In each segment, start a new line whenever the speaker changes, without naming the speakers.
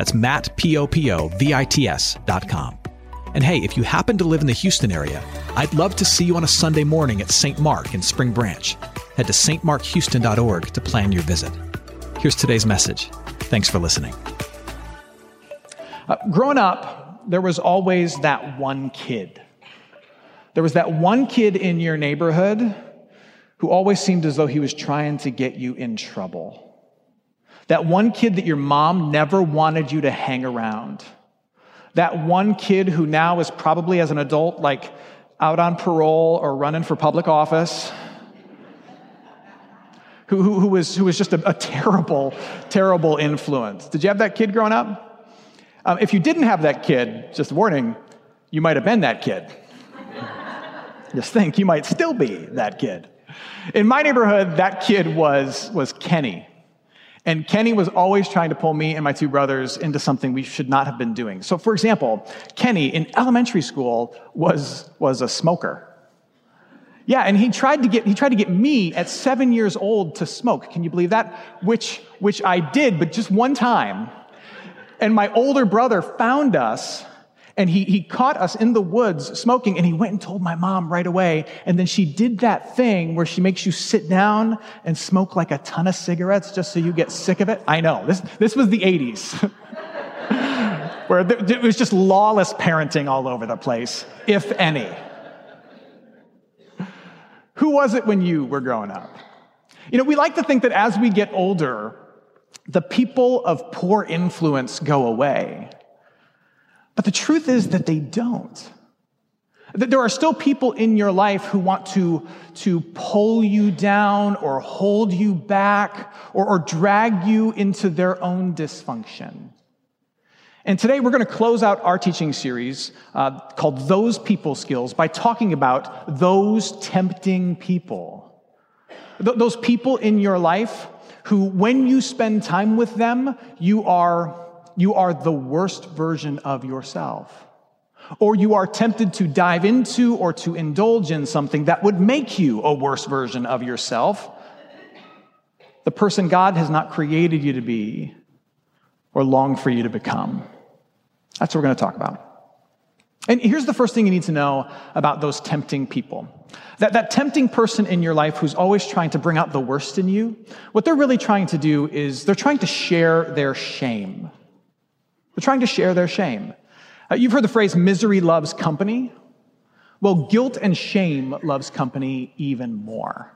That's Matt, P-O-P-O-V-I-T-S dot com. And hey, if you happen to live in the Houston area, I'd love to see you on a Sunday morning at St. Mark in Spring Branch. Head to stmarkhouston.org to plan your visit. Here's today's message. Thanks for listening.
Uh, growing up, there was always that one kid. There was that one kid in your neighborhood who always seemed as though he was trying to get you in trouble. That one kid that your mom never wanted you to hang around. That one kid who now is probably as an adult, like out on parole or running for public office, who, who, who was, who was just a, a terrible, terrible influence. Did you have that kid growing up? Um, if you didn't have that kid, just a warning, you might have been that kid. just think, you might still be that kid. In my neighborhood, that kid was, was Kenny. And Kenny was always trying to pull me and my two brothers into something we should not have been doing. So, for example, Kenny in elementary school was, was a smoker. Yeah, and he tried to get he tried to get me at seven years old to smoke. Can you believe that? Which which I did, but just one time. And my older brother found us and he, he caught us in the woods smoking and he went and told my mom right away. And then she did that thing where she makes you sit down and smoke like a ton of cigarettes just so you get sick of it. I know. This, this was the 80s. where it was just lawless parenting all over the place, if any. Who was it when you were growing up? You know, we like to think that as we get older, the people of poor influence go away. But the truth is that they don't. That there are still people in your life who want to, to pull you down or hold you back or, or drag you into their own dysfunction. And today we're going to close out our teaching series uh, called Those People Skills by talking about those tempting people. Th- those people in your life who, when you spend time with them, you are you are the worst version of yourself. Or you are tempted to dive into or to indulge in something that would make you a worse version of yourself, the person God has not created you to be or long for you to become. That's what we're going to talk about. And here's the first thing you need to know about those tempting people. That, that tempting person in your life who's always trying to bring out the worst in you, what they're really trying to do is they're trying to share their shame. They're trying to share their shame. Uh, you've heard the phrase misery loves company. Well, guilt and shame loves company even more.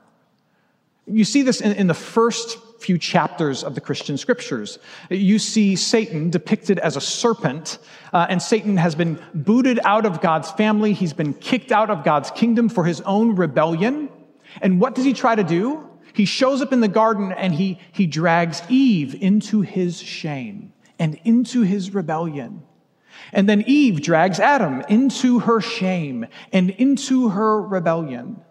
You see this in, in, the first few chapters of the Christian scriptures. You see Satan depicted as a serpent, uh, and Satan has been booted out of God's family. He's been kicked out of God's kingdom for his own rebellion. And what does he try to do? He shows up in the garden and he, he drags Eve into his shame and into his rebellion. And then Eve drags Adam into her shame and into her rebellion.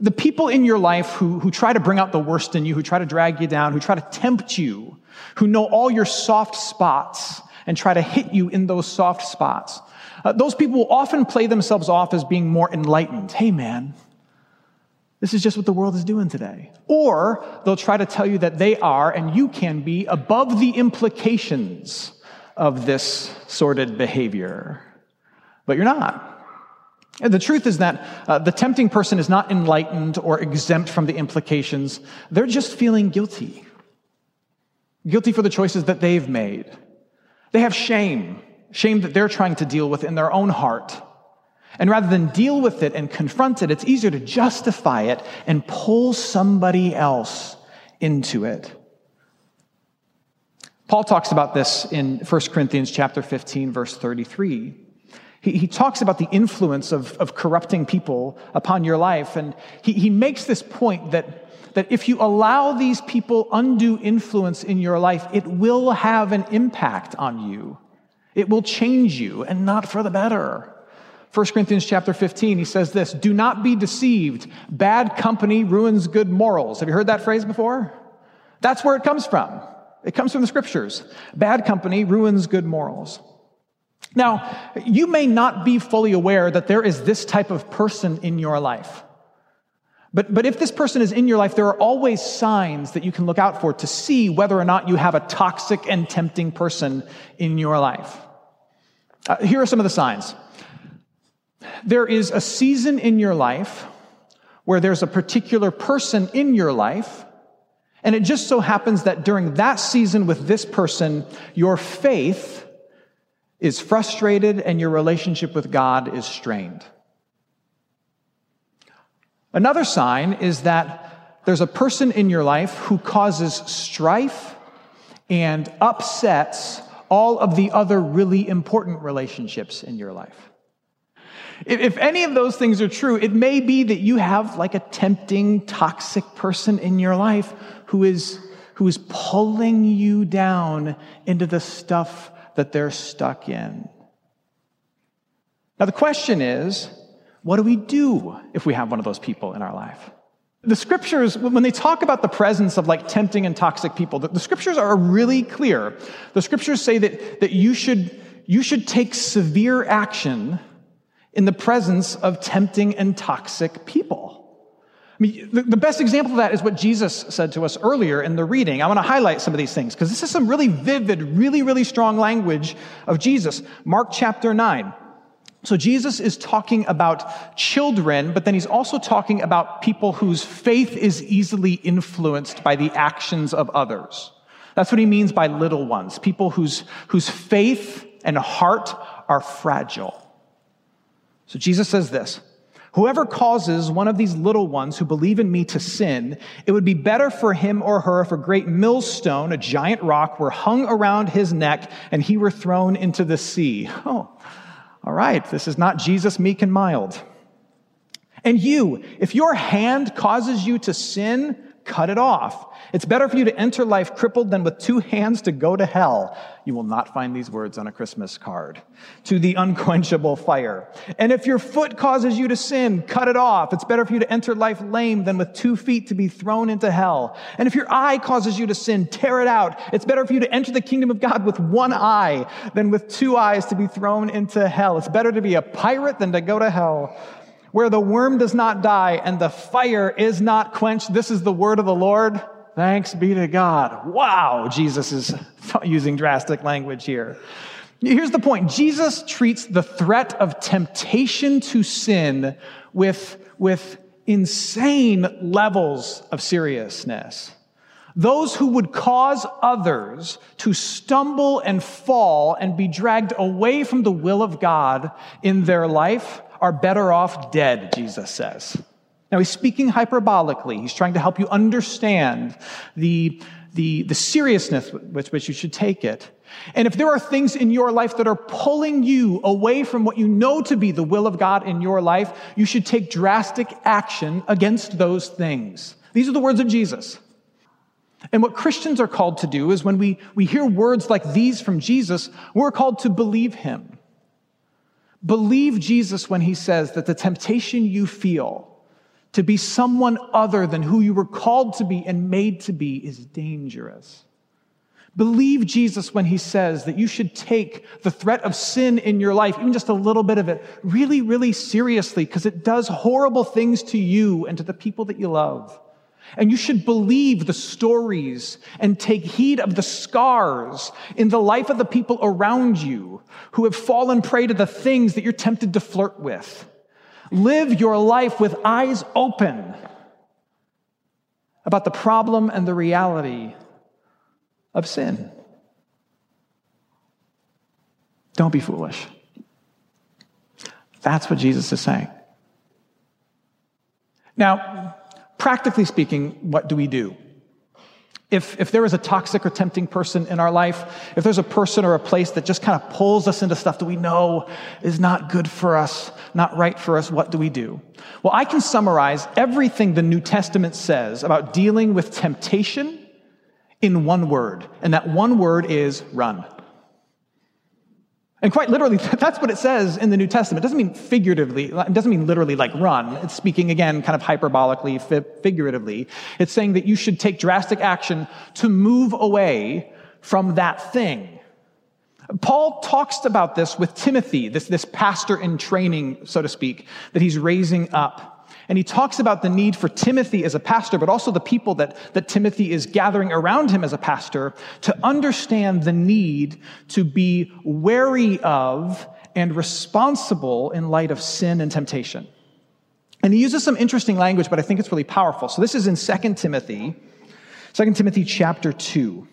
The people in your life who, who try to bring out the worst in you, who try to drag you down, who try to tempt you, who know all your soft spots and try to hit you in those soft spots, uh, those people will often play themselves off as being more enlightened. Hey, man, this is just what the world is doing today. Or they'll try to tell you that they are, and you can be, above the implications of this sordid behavior. But you're not. And the truth is that uh, the tempting person is not enlightened or exempt from the implications. They're just feeling guilty. Guilty for the choices that they've made. They have shame, shame that they're trying to deal with in their own heart. And rather than deal with it and confront it, it's easier to justify it and pull somebody else into it. Paul talks about this in 1 Corinthians chapter 15, verse 33. He, he talks about the influence of, of corrupting people upon your life, and he, he makes this point that, that if you allow these people undue influence in your life, it will have an impact on you. It will change you and not for the better. 1 Corinthians chapter 15, he says this Do not be deceived. Bad company ruins good morals. Have you heard that phrase before? That's where it comes from. It comes from the scriptures. Bad company ruins good morals. Now, you may not be fully aware that there is this type of person in your life. But, but if this person is in your life, there are always signs that you can look out for to see whether or not you have a toxic and tempting person in your life. Uh, here are some of the signs. There is a season in your life where there's a particular person in your life, and it just so happens that during that season with this person, your faith is frustrated and your relationship with God is strained. Another sign is that there's a person in your life who causes strife and upsets all of the other really important relationships in your life. If any of those things are true, it may be that you have like a tempting, toxic person in your life who is, who is pulling you down into the stuff that they're stuck in. Now, the question is, what do we do if we have one of those people in our life? The scriptures, when they talk about the presence of like tempting and toxic people, the, the scriptures are really clear. The scriptures say that, that you, should, you should take severe action in the presence of tempting and toxic people. I mean, the, best example of that is what Jesus said to us earlier in the reading. I want to highlight some of these things because this is some really vivid, really, really strong language of Jesus. Mark chapter 9. So Jesus is talking about children, but then he's also talking about people whose faith is easily influenced by the actions of others. That's what he means by little ones, people whose, whose faith and heart are fragile. So Jesus says this Whoever causes one of these little ones who believe in me to sin, it would be better for him or her if a great millstone, a giant rock, were hung around his neck and he were thrown into the sea. Oh, all right, this is not Jesus meek and mild. And you, if your hand causes you to sin, cut it off. It's better for you to enter life crippled than with two hands to go to hell. You will not find these words on a Christmas card. To the unquenchable fire. And if your foot causes you to sin, cut it off. It's better for you to enter life lame than with two feet to be thrown into hell. And if your eye causes you to sin, tear it out. It's better for you to enter the kingdom of God with one eye than with two eyes to be thrown into hell. It's better to be a pirate than to go to hell where the worm does not die and the fire is not quenched. This is the word of the Lord. Thanks be to God. Wow, Jesus is using drastic language here. Here's the point Jesus treats the threat of temptation to sin with, with insane levels of seriousness. Those who would cause others to stumble and fall and be dragged away from the will of God in their life are better off dead, Jesus says. Now, he's speaking hyperbolically. He's trying to help you understand the, the, the seriousness with which you should take it. And if there are things in your life that are pulling you away from what you know to be the will of God in your life, you should take drastic action against those things. These are the words of Jesus. And what Christians are called to do is when we, we hear words like these from Jesus, we're called to believe him. Believe Jesus when he says that the temptation you feel to be someone other than who you were called to be and made to be is dangerous. Believe Jesus when he says that you should take the threat of sin in your life, even just a little bit of it, really, really seriously because it does horrible things to you and to the people that you love. And you should believe the stories and take heed of the scars in the life of the people around you who have fallen prey to the things that you're tempted to flirt with. Live your life with eyes open about the problem and the reality of sin. Don't be foolish. That's what Jesus is saying. Now, practically speaking, what do we do? If, if there is a toxic or tempting person in our life, if there's a person or a place that just kind of pulls us into stuff that we know is not good for us, not right for us, what do we do? Well, I can summarize everything the New Testament says about dealing with temptation in one word, and that one word is run. And quite literally, that's what it says in the New Testament. It doesn't mean figuratively, it doesn't mean literally like run. It's speaking again kind of hyperbolically, figuratively. It's saying that you should take drastic action to move away from that thing. Paul talks about this with Timothy, this, this pastor in training, so to speak, that he's raising up. And he talks about the need for Timothy as a pastor, but also the people that, that Timothy is gathering around him as a pastor to understand the need to be wary of and responsible in light of sin and temptation. And he uses some interesting language, but I think it's really powerful. So this is in 2 Timothy, 2 Timothy chapter 2.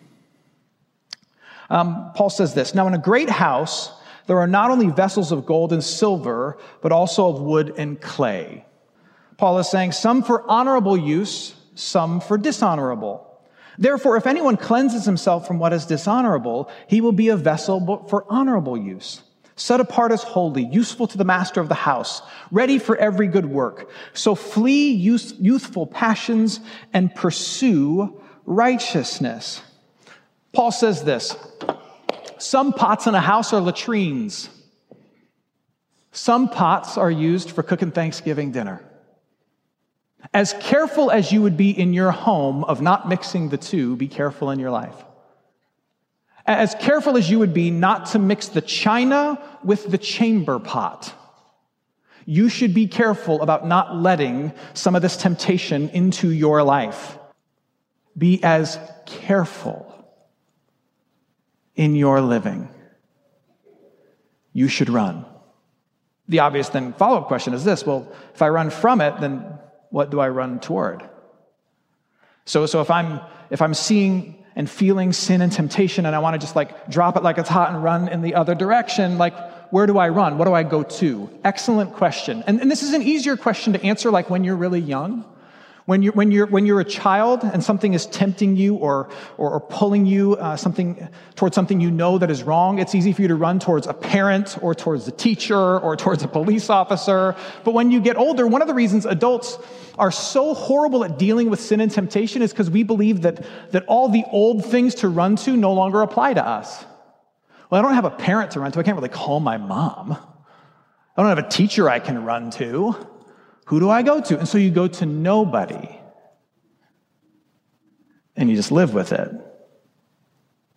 Um, Paul says this Now, in a great house, there are not only vessels of gold and silver, but also of wood and clay Paul is saying some for honorable use, some for dishonorable. Therefore, if anyone cleanses himself from what is dishonorable, he will be a vessel for honorable use, set apart as holy, useful to the master of the house, ready for every good work. So flee youthful passions and pursue righteousness. Paul says this Some pots in a house are latrines. Some pots are used for cooking Thanksgiving dinner. As careful as you would be in your home of not mixing the two, be careful in your life. As careful as you would be not to mix the china with the chamber pot. You should be careful about not letting some of this temptation into your life. Be as careful in your living. You should run. The obvious then follow up question is this well, if I run from it, then what do I run toward? So, so if I'm if I'm seeing and feeling sin and temptation and I want to just like drop it like it's hot and run in the other direction, like where do I run? What do I go to? Excellent question. And, and this is an easier question to answer like when you're really young. When you're, when you're, when you're a child and something is tempting you or, or, or pulling you uh, something, towards something you know that is wrong, it's easy for you to run towards a parent or towards a teacher or towards a police officer. But when you get older, one of the reasons adults are so horrible at dealing with sin and temptation is because we believe that, that all the old things to run to no longer apply to us. Well, I don't have a parent to run to. I can't really call my mom. I don't have a teacher I can run to. Who do I go to? And so you go to nobody. And you just live with it.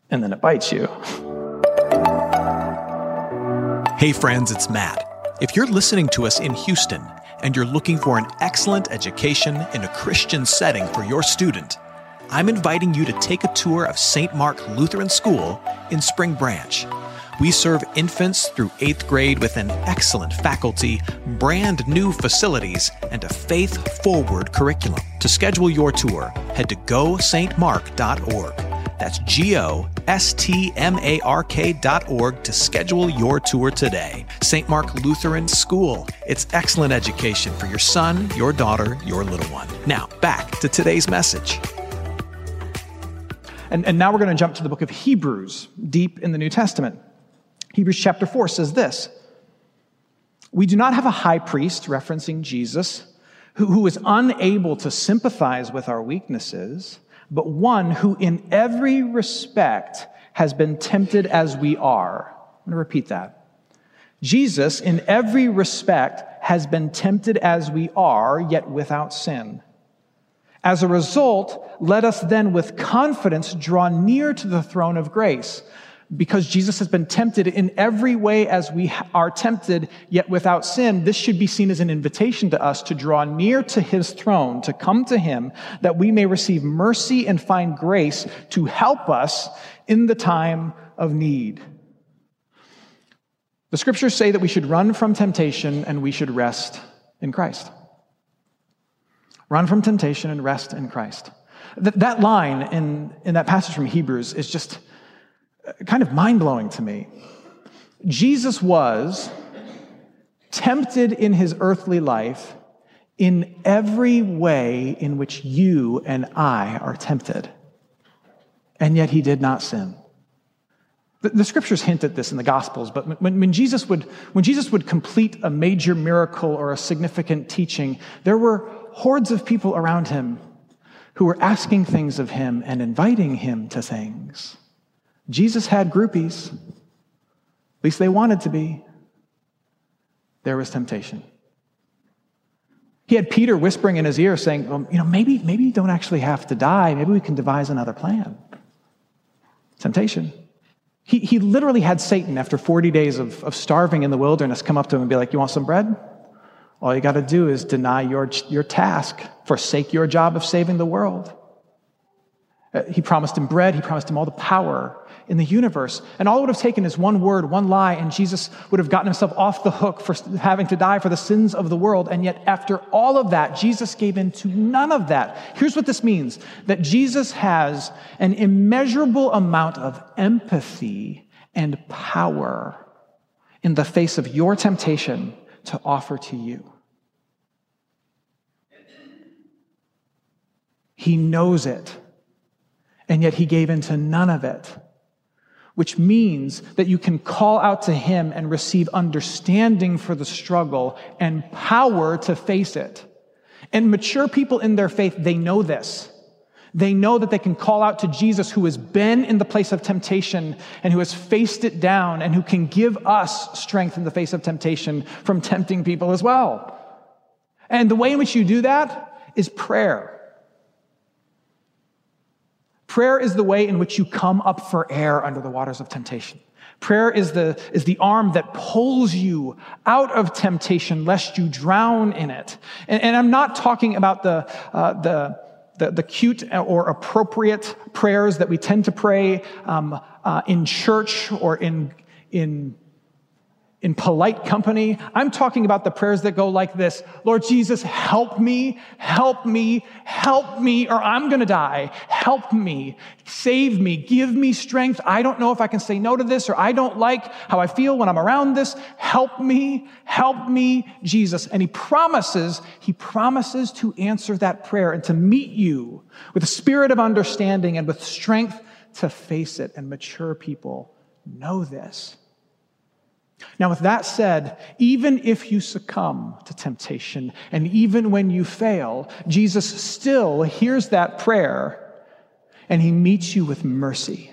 And then it bites you.
Hey, friends, it's Matt. If you're listening to us in Houston and you're looking for an excellent education in a Christian setting for your student, I'm inviting you to take a tour of St. Mark Lutheran School in Spring Branch. We serve infants through eighth grade with an excellent faculty, brand new facilities, and a faith forward curriculum. To schedule your tour, head to gostmark.org. That's G O S T M A R K dot org to schedule your tour today. St. Mark Lutheran School. It's excellent education for your son, your daughter, your little one. Now, back to today's message.
And, and now we're going to jump to the book of Hebrews, deep in the New Testament. Hebrews chapter 4 says this We do not have a high priest, referencing Jesus, who, who is unable to sympathize with our weaknesses, but one who in every respect has been tempted as we are. I'm going to repeat that. Jesus, in every respect, has been tempted as we are, yet without sin. As a result, let us then with confidence draw near to the throne of grace because Jesus has been tempted in every way as we are tempted, yet without sin, this should be seen as an invitation to us to draw near to his throne, to come to him, that we may receive mercy and find grace to help us in the time of need. The scriptures say that we should run from temptation and we should rest in Christ. Run from temptation and rest in Christ. That, line in, in that passage from Hebrews is just kind of mind blowing to me. Jesus was tempted in his earthly life in every way in which you and I are tempted. And yet he did not sin. The, the scriptures hint at this in the Gospels, but when, when, Jesus would, when Jesus would complete a major miracle or a significant teaching, there were hordes of people around him who were asking things of him and inviting him to things. Jesus had groupies. At least they wanted to be, there was temptation. He had Peter whispering in his ear saying, well, you know, maybe, maybe you don't actually have to die. Maybe we can devise another plan. Temptation. He, he literally had Satan, after 40 days of, of starving in the wilderness, come up to him and be like, You want some bread? All you got to do is deny your, your task, forsake your job of saving the world. Uh, he promised him bread, he promised him all the power in the universe. And all it would have taken is one word, one lie, and Jesus would have gotten himself off the hook for having to die for the sins of the world. And yet, after all of that, Jesus gave in to none of that. Here's what this means that Jesus has an immeasurable amount of empathy and power in the face of your temptation to offer to you. He knows it, and yet he gave into none of it which means that you can call out to Him and receive understanding for the struggle and power to face it. And mature people in their faith, they know this. They know that they can call out to Jesus, who has been in the place of temptation and who has faced it down and who can give us strength in the face of temptation from tempting people as well. And the way in which you do that is prayer. Prayer is the way in which you come up for air under the waters of temptation. Prayer is the, is the arm that pulls you out of temptation lest you drown in it. And, and I'm not talking about the, uh, the, the, the, cute or appropriate prayers that we tend to pray um, uh, in church or in, in in polite company. I'm talking about the prayers that go like this Lord Jesus, help me, help me, help me, or I'm going to die. Help me, save me, give me strength. I don't know if I can say no to this, or I don't like how I feel when I'm around this. Help me, help me, Jesus. And he promises, he promises to answer that prayer and to meet you with a spirit of understanding and with strength to face it. And mature people know this. Now, with that said, even if you succumb to temptation and even when you fail, Jesus still hears that prayer and he meets you with mercy.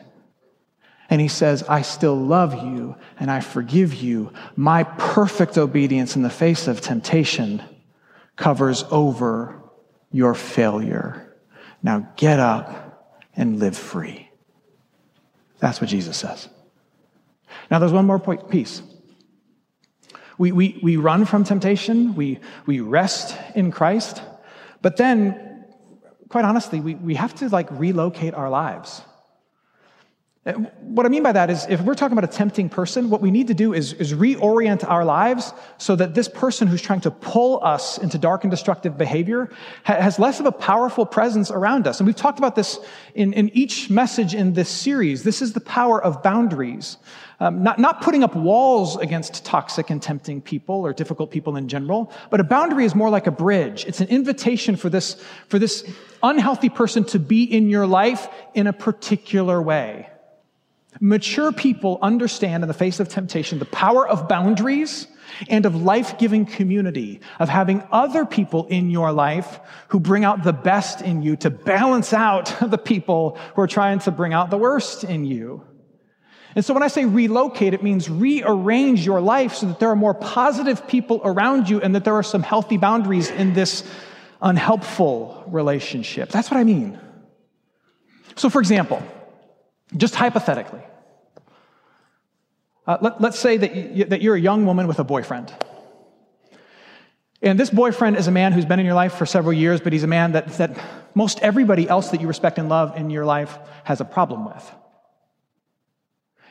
And he says, I still love you and I forgive you. My perfect obedience in the face of temptation covers over your failure. Now get up and live free. That's what Jesus says. Now, there's one more point, piece. We, we, we run from temptation, we, we rest in Christ, but then, quite honestly, we, we have to like relocate our lives. Uh, what I mean by that is, if we're talking about a tempting person, what we need to do is, is reorient our lives so that this person who's trying to pull us into dark and destructive behavior has less of a powerful presence around us. And we've talked about this in, in each message in this series. This is the power of boundaries. Um, not, not putting up walls against toxic and tempting people or difficult people in general, but a boundary is more like a bridge. It's an invitation for this, for this unhealthy person to be in your life in a particular way. Mature people understand in the face of temptation the power of boundaries and of life giving community, of having other people in your life who bring out the best in you to balance out the people who are trying to bring out the worst in you. And so when I say relocate, it means rearrange your life so that there are more positive people around you and that there are some healthy boundaries in this unhelpful relationship. That's what I mean. So, for example, just hypothetically, uh, let, us say that, you, that you're a young woman with a boyfriend. And this boyfriend is a man who's been in your life for several years, but he's a man that, that most everybody else that you respect and love in your life has a problem with.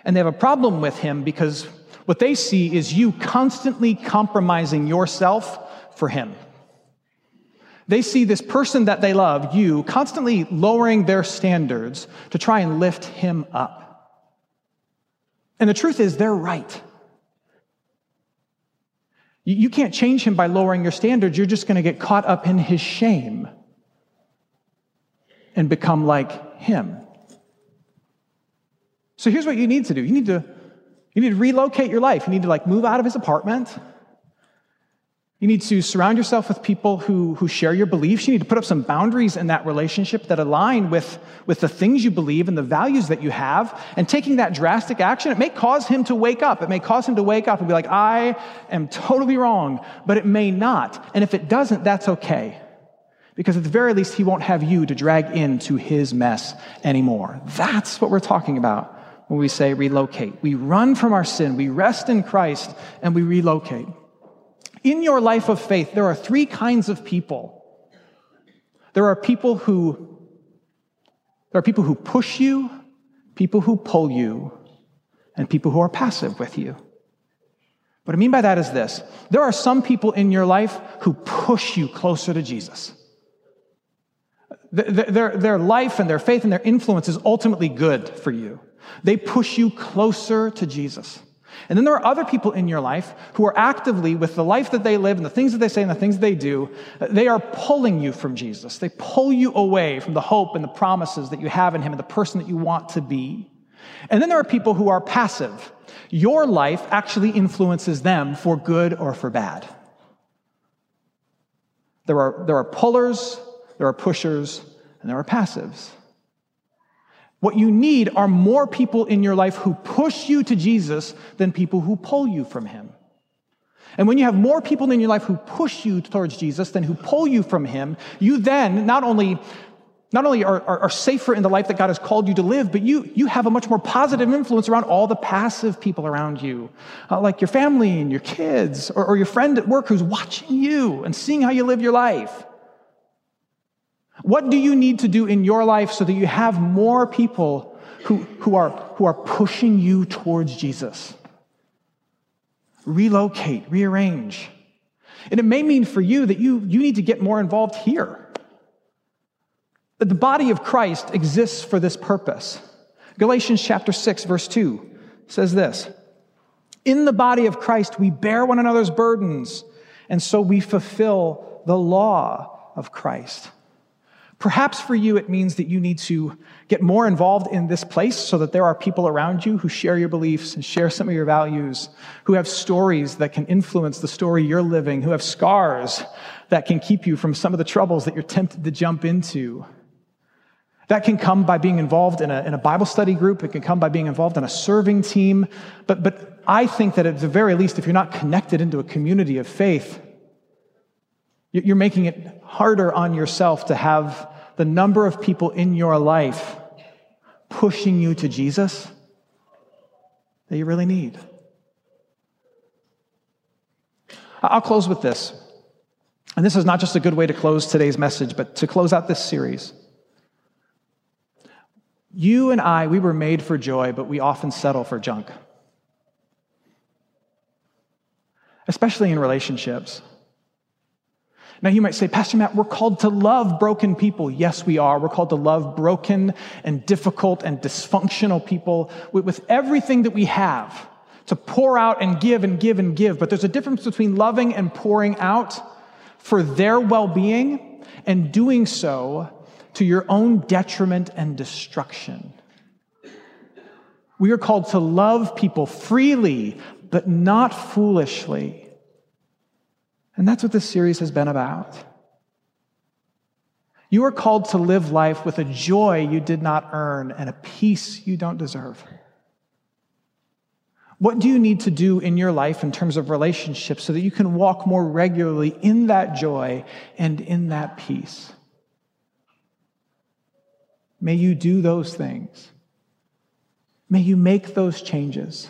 And they have a problem with him because what they see is you constantly compromising yourself for him. They see this person that they love, you, constantly lowering their standards to try and lift him up. And the truth is, they're right. You can't change him by lowering your standards. You're just going to get caught up in his shame and become like him. So here's what you need to do. You need to, you need to relocate your life. You need to like move out of his apartment. You need to surround yourself with people who, who share your beliefs. You need to put up some boundaries in that relationship that align with, with the things you believe and the values that you have. And taking that drastic action, it may cause him to wake up. It may cause him to wake up and be like, I am totally wrong, but it may not. And if it doesn't, that's okay. Because at the very least, he won't have you to drag into his mess anymore. That's what we're talking about when we say relocate. We run from our sin, we rest in Christ, and we relocate. In your life of faith, there are three kinds of people. There are people who there are people who push you, people who pull you, and people who are passive with you. What I mean by that is this there are some people in your life who push you closer to Jesus. Their, their life and their faith and their influence is ultimately good for you. They push you closer to Jesus. And then there are other people in your life who are actively, with the life that they live and the things that they say and the things they do, they are pulling you from Jesus. They pull you away from the hope and the promises that you have in Him and the person that you want to be. And then there are people who are passive. Your life actually influences them for good or for bad. There are, there are pullers, there are pushers, and there are passives. What you need are more people in your life who push you to Jesus than people who pull you from him. And when you have more people in your life who push you towards Jesus than who pull you from him, you then not only not only are, are, are, safer in the life that God has called you to live, but you, you have a much more positive influence around all the passive people around you, uh, like your family and your kids, or, or your friend at work who's watching you and seeing how you live your life. What do you need to do in your life so that you have more people who, who, are, who are pushing you towards Jesus? Relocate, rearrange. And it may mean for you that you, you need to get more involved here. That the body of Christ exists for this purpose. Galatians chapter 6, verse 2 says this In the body of Christ, we bear one another's burdens, and so we fulfill the law of Christ. Perhaps for you, it means that you need to get more involved in this place so that there are people around you who share your beliefs and share some of your values, who have stories that can influence the story you're living, who have scars that can keep you from some of the troubles that you're tempted to jump into. That can come by being involved in a, in a Bible study group. It can come by being involved in a serving team. But, but I think that at the very least, if you're not connected into a community of faith, you're making it harder on yourself to have the number of people in your life pushing you to Jesus that you really need. I'll close with this. And this is not just a good way to close today's message, but to close out this series. You and I, we were made for joy, but we often settle for junk, especially in relationships. Now, you might say, Pastor Matt, we're called to love broken people. Yes, we are. We're called to love broken and difficult and dysfunctional people with, with everything that we have to pour out and give and give and give. But there's a difference between loving and pouring out for their well being and doing so to your own detriment and destruction. We are called to love people freely, but not foolishly. And that's what this series has been about. You are called to live life with a joy you did not earn and a peace you don't deserve. What do you need to do in your life in terms of relationships so that you can walk more regularly in that joy and in that peace? May you do those things. May you make those changes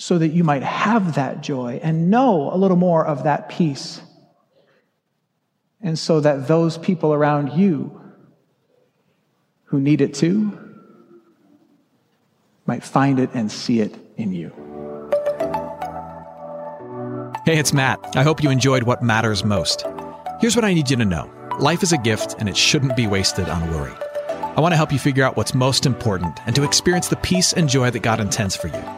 so that you might have that joy and know a little more of that peace. And so that those people around you who need it too might find it and see it in you.
Hey, it's Matt. I hope you enjoyed what matters most. Here's what I need you to know life is a gift, and it shouldn't be wasted on worry. I want to help you figure out what's most important and to experience the peace and joy that God intends for you.